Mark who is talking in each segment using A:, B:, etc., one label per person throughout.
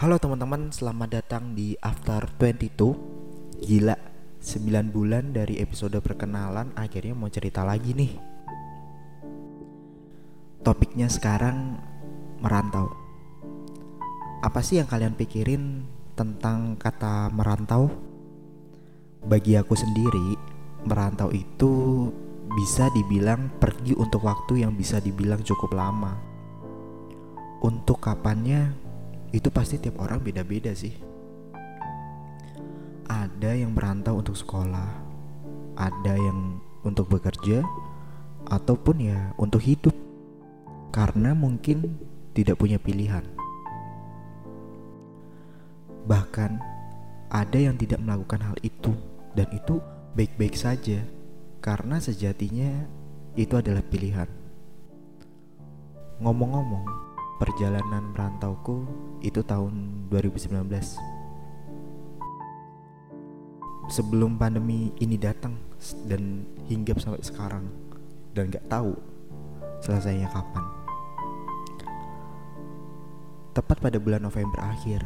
A: Halo teman-teman, selamat datang di After 22 Gila, 9 bulan dari episode perkenalan akhirnya mau cerita lagi nih. Topiknya sekarang merantau. Apa sih yang kalian pikirin tentang kata merantau? Bagi aku sendiri, merantau itu bisa dibilang pergi untuk waktu yang bisa dibilang cukup lama. Untuk kapannya itu pasti tiap orang beda-beda sih. Ada yang merantau untuk sekolah, ada yang untuk bekerja, ataupun ya untuk hidup, karena mungkin tidak punya pilihan. Bahkan ada yang tidak melakukan hal itu, dan itu baik-baik saja, karena sejatinya itu adalah pilihan. Ngomong-ngomong, perjalanan merantauku itu tahun 2019 sebelum pandemi ini datang dan hingga sampai sekarang dan gak tahu selesainya kapan. Tepat pada bulan November akhir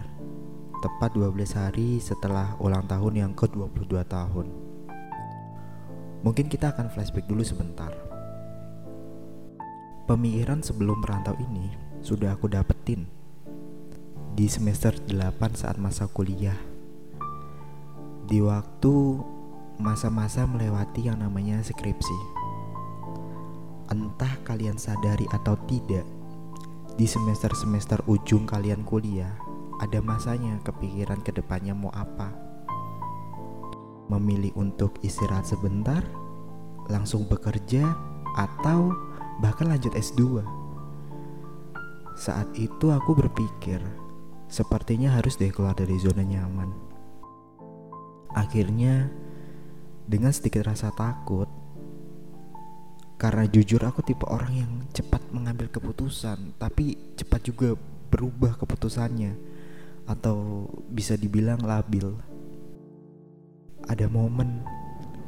A: tepat 12 hari setelah ulang tahun yang ke-22 tahun. Mungkin kita akan flashback dulu sebentar. Pemikiran sebelum merantau ini sudah aku dapetin di semester 8 saat masa kuliah. Di waktu masa-masa melewati yang namanya skripsi. Entah kalian sadari atau tidak, di semester-semester ujung kalian kuliah, ada masanya kepikiran ke depannya mau apa. Memilih untuk istirahat sebentar, langsung bekerja, atau bahkan lanjut S2 saat itu aku berpikir, sepertinya harus deh keluar dari zona nyaman. Akhirnya, dengan sedikit rasa takut, karena jujur aku tipe orang yang cepat mengambil keputusan, tapi cepat juga berubah keputusannya, atau bisa dibilang labil. Ada momen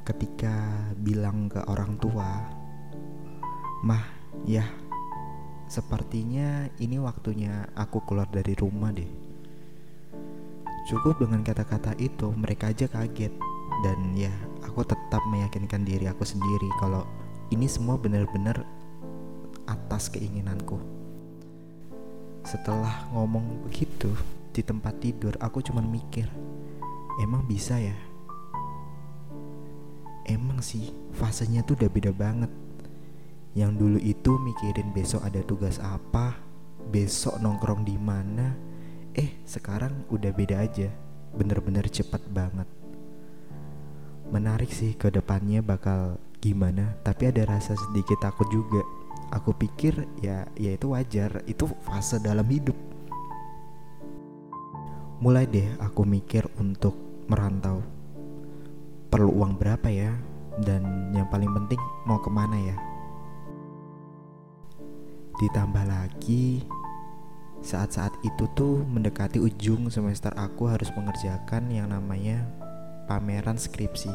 A: ketika bilang ke orang tua, "Mah, ya, Sepertinya ini waktunya aku keluar dari rumah deh. Cukup dengan kata-kata itu mereka aja kaget dan ya aku tetap meyakinkan diri aku sendiri kalau ini semua benar-benar atas keinginanku. Setelah ngomong begitu di tempat tidur aku cuma mikir, emang bisa ya? Emang sih fasenya tuh udah beda banget yang dulu itu mikirin besok ada tugas apa, besok nongkrong di mana. Eh, sekarang udah beda aja. Bener-bener cepat banget. Menarik sih ke depannya bakal gimana, tapi ada rasa sedikit takut juga. Aku pikir ya ya itu wajar, itu fase dalam hidup. Mulai deh aku mikir untuk merantau. Perlu uang berapa ya? Dan yang paling penting mau ke mana ya? Ditambah lagi saat-saat itu tuh mendekati ujung semester aku harus mengerjakan yang namanya pameran skripsi.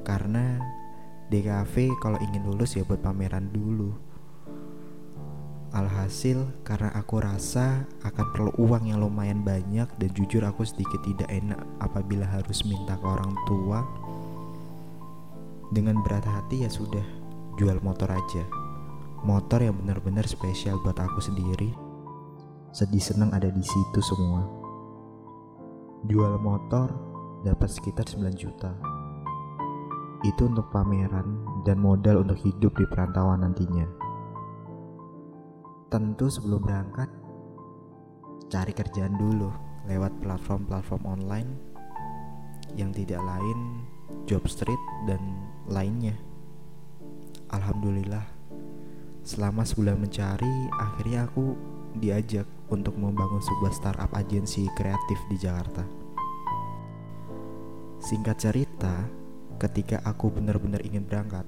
A: Karena DKV kalau ingin lulus ya buat pameran dulu. Alhasil karena aku rasa akan perlu uang yang lumayan banyak dan jujur aku sedikit tidak enak apabila harus minta ke orang tua Dengan berat hati ya sudah jual motor aja motor yang benar-benar spesial buat aku sendiri. Sedih senang ada di situ semua. Jual motor dapat sekitar 9 juta. Itu untuk pameran dan modal untuk hidup di perantauan nantinya. Tentu sebelum berangkat, cari kerjaan dulu lewat platform-platform online yang tidak lain Jobstreet dan lainnya. Alhamdulillah Selama sebulan mencari, akhirnya aku diajak untuk membangun sebuah startup agensi kreatif di Jakarta. Singkat cerita, ketika aku benar-benar ingin berangkat,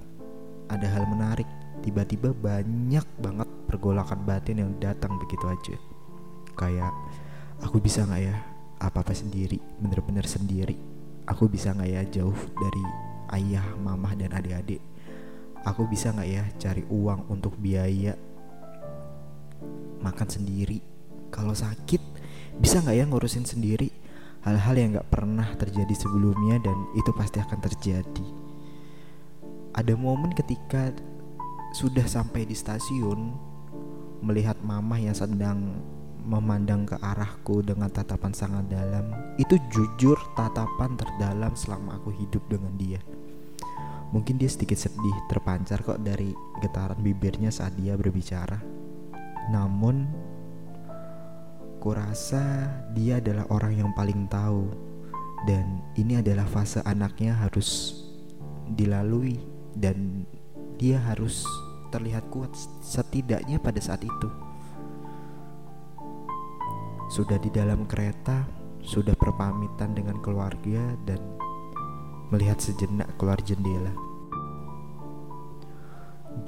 A: ada hal menarik. Tiba-tiba banyak banget pergolakan batin yang datang begitu aja. Kayak, aku bisa nggak ya apa-apa sendiri, bener-bener sendiri. Aku bisa nggak ya jauh dari ayah, mamah, dan adik-adik aku bisa nggak ya cari uang untuk biaya makan sendiri? Kalau sakit bisa nggak ya ngurusin sendiri hal-hal yang nggak pernah terjadi sebelumnya dan itu pasti akan terjadi? Ada momen ketika sudah sampai di stasiun melihat mamah yang sedang memandang ke arahku dengan tatapan sangat dalam itu jujur tatapan terdalam selama aku hidup dengan dia mungkin dia sedikit sedih terpancar kok dari getaran bibirnya saat dia berbicara namun kurasa dia adalah orang yang paling tahu dan ini adalah fase anaknya harus dilalui dan dia harus terlihat kuat setidaknya pada saat itu. Sudah di dalam kereta, sudah berpamitan dengan keluarga dan melihat sejenak keluar jendela.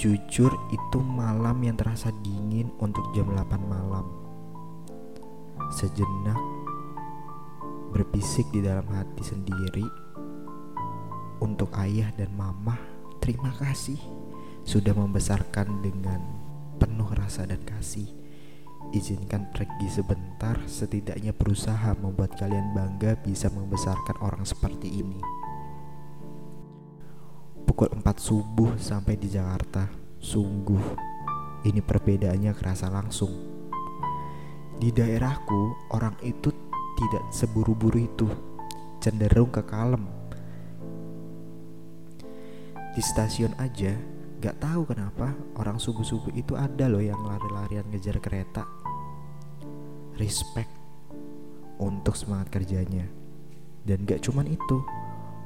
A: Jujur itu malam yang terasa dingin untuk jam 8 malam. Sejenak berbisik di dalam hati sendiri untuk ayah dan mama terima kasih sudah membesarkan dengan penuh rasa dan kasih. Izinkan pergi sebentar, setidaknya berusaha membuat kalian bangga bisa membesarkan orang seperti ini. Pukul 4 subuh sampai di Jakarta. Sungguh, ini perbedaannya kerasa langsung. Di daerahku, orang itu tidak seburu-buru itu, cenderung ke kalem. Di stasiun aja, Gak tahu kenapa orang subuh-subuh itu ada loh yang lari-larian ngejar kereta. Respect untuk semangat kerjanya. Dan gak cuman itu,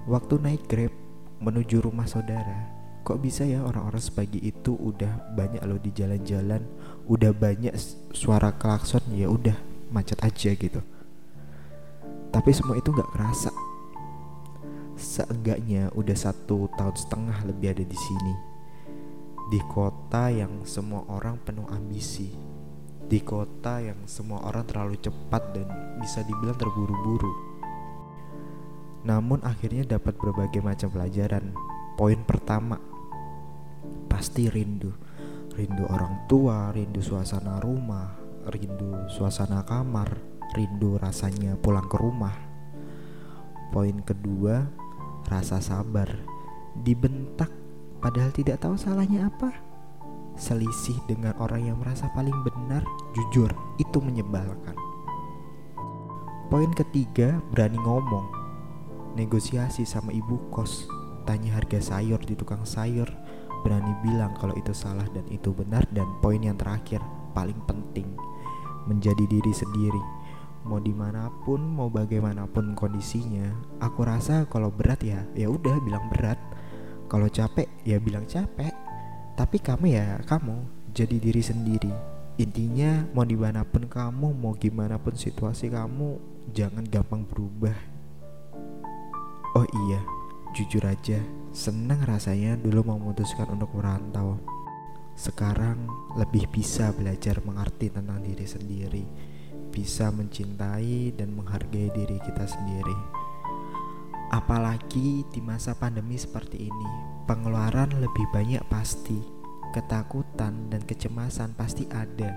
A: waktu naik grab menuju rumah saudara, kok bisa ya orang-orang sepagi itu udah banyak loh di jalan-jalan, udah banyak suara klakson ya udah macet aja gitu. Tapi semua itu gak kerasa. Seenggaknya udah satu tahun setengah lebih ada di sini di kota yang semua orang penuh ambisi, di kota yang semua orang terlalu cepat dan bisa dibilang terburu-buru. Namun akhirnya dapat berbagai macam pelajaran. Poin pertama, pasti rindu. Rindu orang tua, rindu suasana rumah, rindu suasana kamar, rindu rasanya pulang ke rumah. Poin kedua, rasa sabar. Dibentak padahal tidak tahu salahnya apa. Selisih dengan orang yang merasa paling benar, jujur, itu menyebalkan. Poin ketiga, berani ngomong. Negosiasi sama ibu kos, tanya harga sayur di tukang sayur, berani bilang kalau itu salah dan itu benar dan poin yang terakhir, paling penting, menjadi diri sendiri. Mau di mana pun, mau bagaimanapun kondisinya, aku rasa kalau berat ya, ya udah bilang berat kalau capek ya bilang capek. Tapi kamu ya kamu jadi diri sendiri. Intinya mau di mana pun kamu, mau gimana pun situasi kamu, jangan gampang berubah. Oh iya, jujur aja, senang rasanya dulu memutuskan untuk merantau. Sekarang lebih bisa belajar mengerti tentang diri sendiri, bisa mencintai dan menghargai diri kita sendiri. Apalagi di masa pandemi seperti ini, pengeluaran lebih banyak pasti, ketakutan dan kecemasan pasti ada.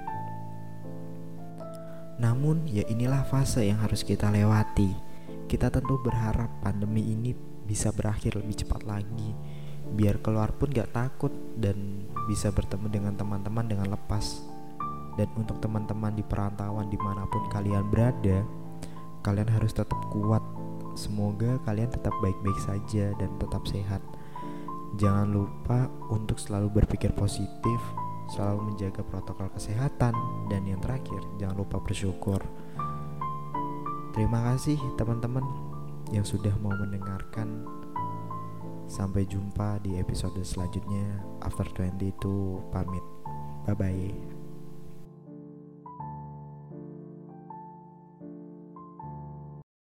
A: Namun, ya inilah fase yang harus kita lewati. Kita tentu berharap pandemi ini bisa berakhir lebih cepat lagi, biar keluar pun gak takut dan bisa bertemu dengan teman-teman dengan lepas. Dan untuk teman-teman di perantauan di mana pun kalian berada, kalian harus tetap kuat Semoga kalian tetap baik-baik saja dan tetap sehat. Jangan lupa untuk selalu berpikir positif, selalu menjaga protokol kesehatan, dan yang terakhir, jangan lupa bersyukur. Terima kasih teman-teman yang sudah mau mendengarkan. Sampai jumpa di episode selanjutnya. After 20 itu pamit. Bye bye.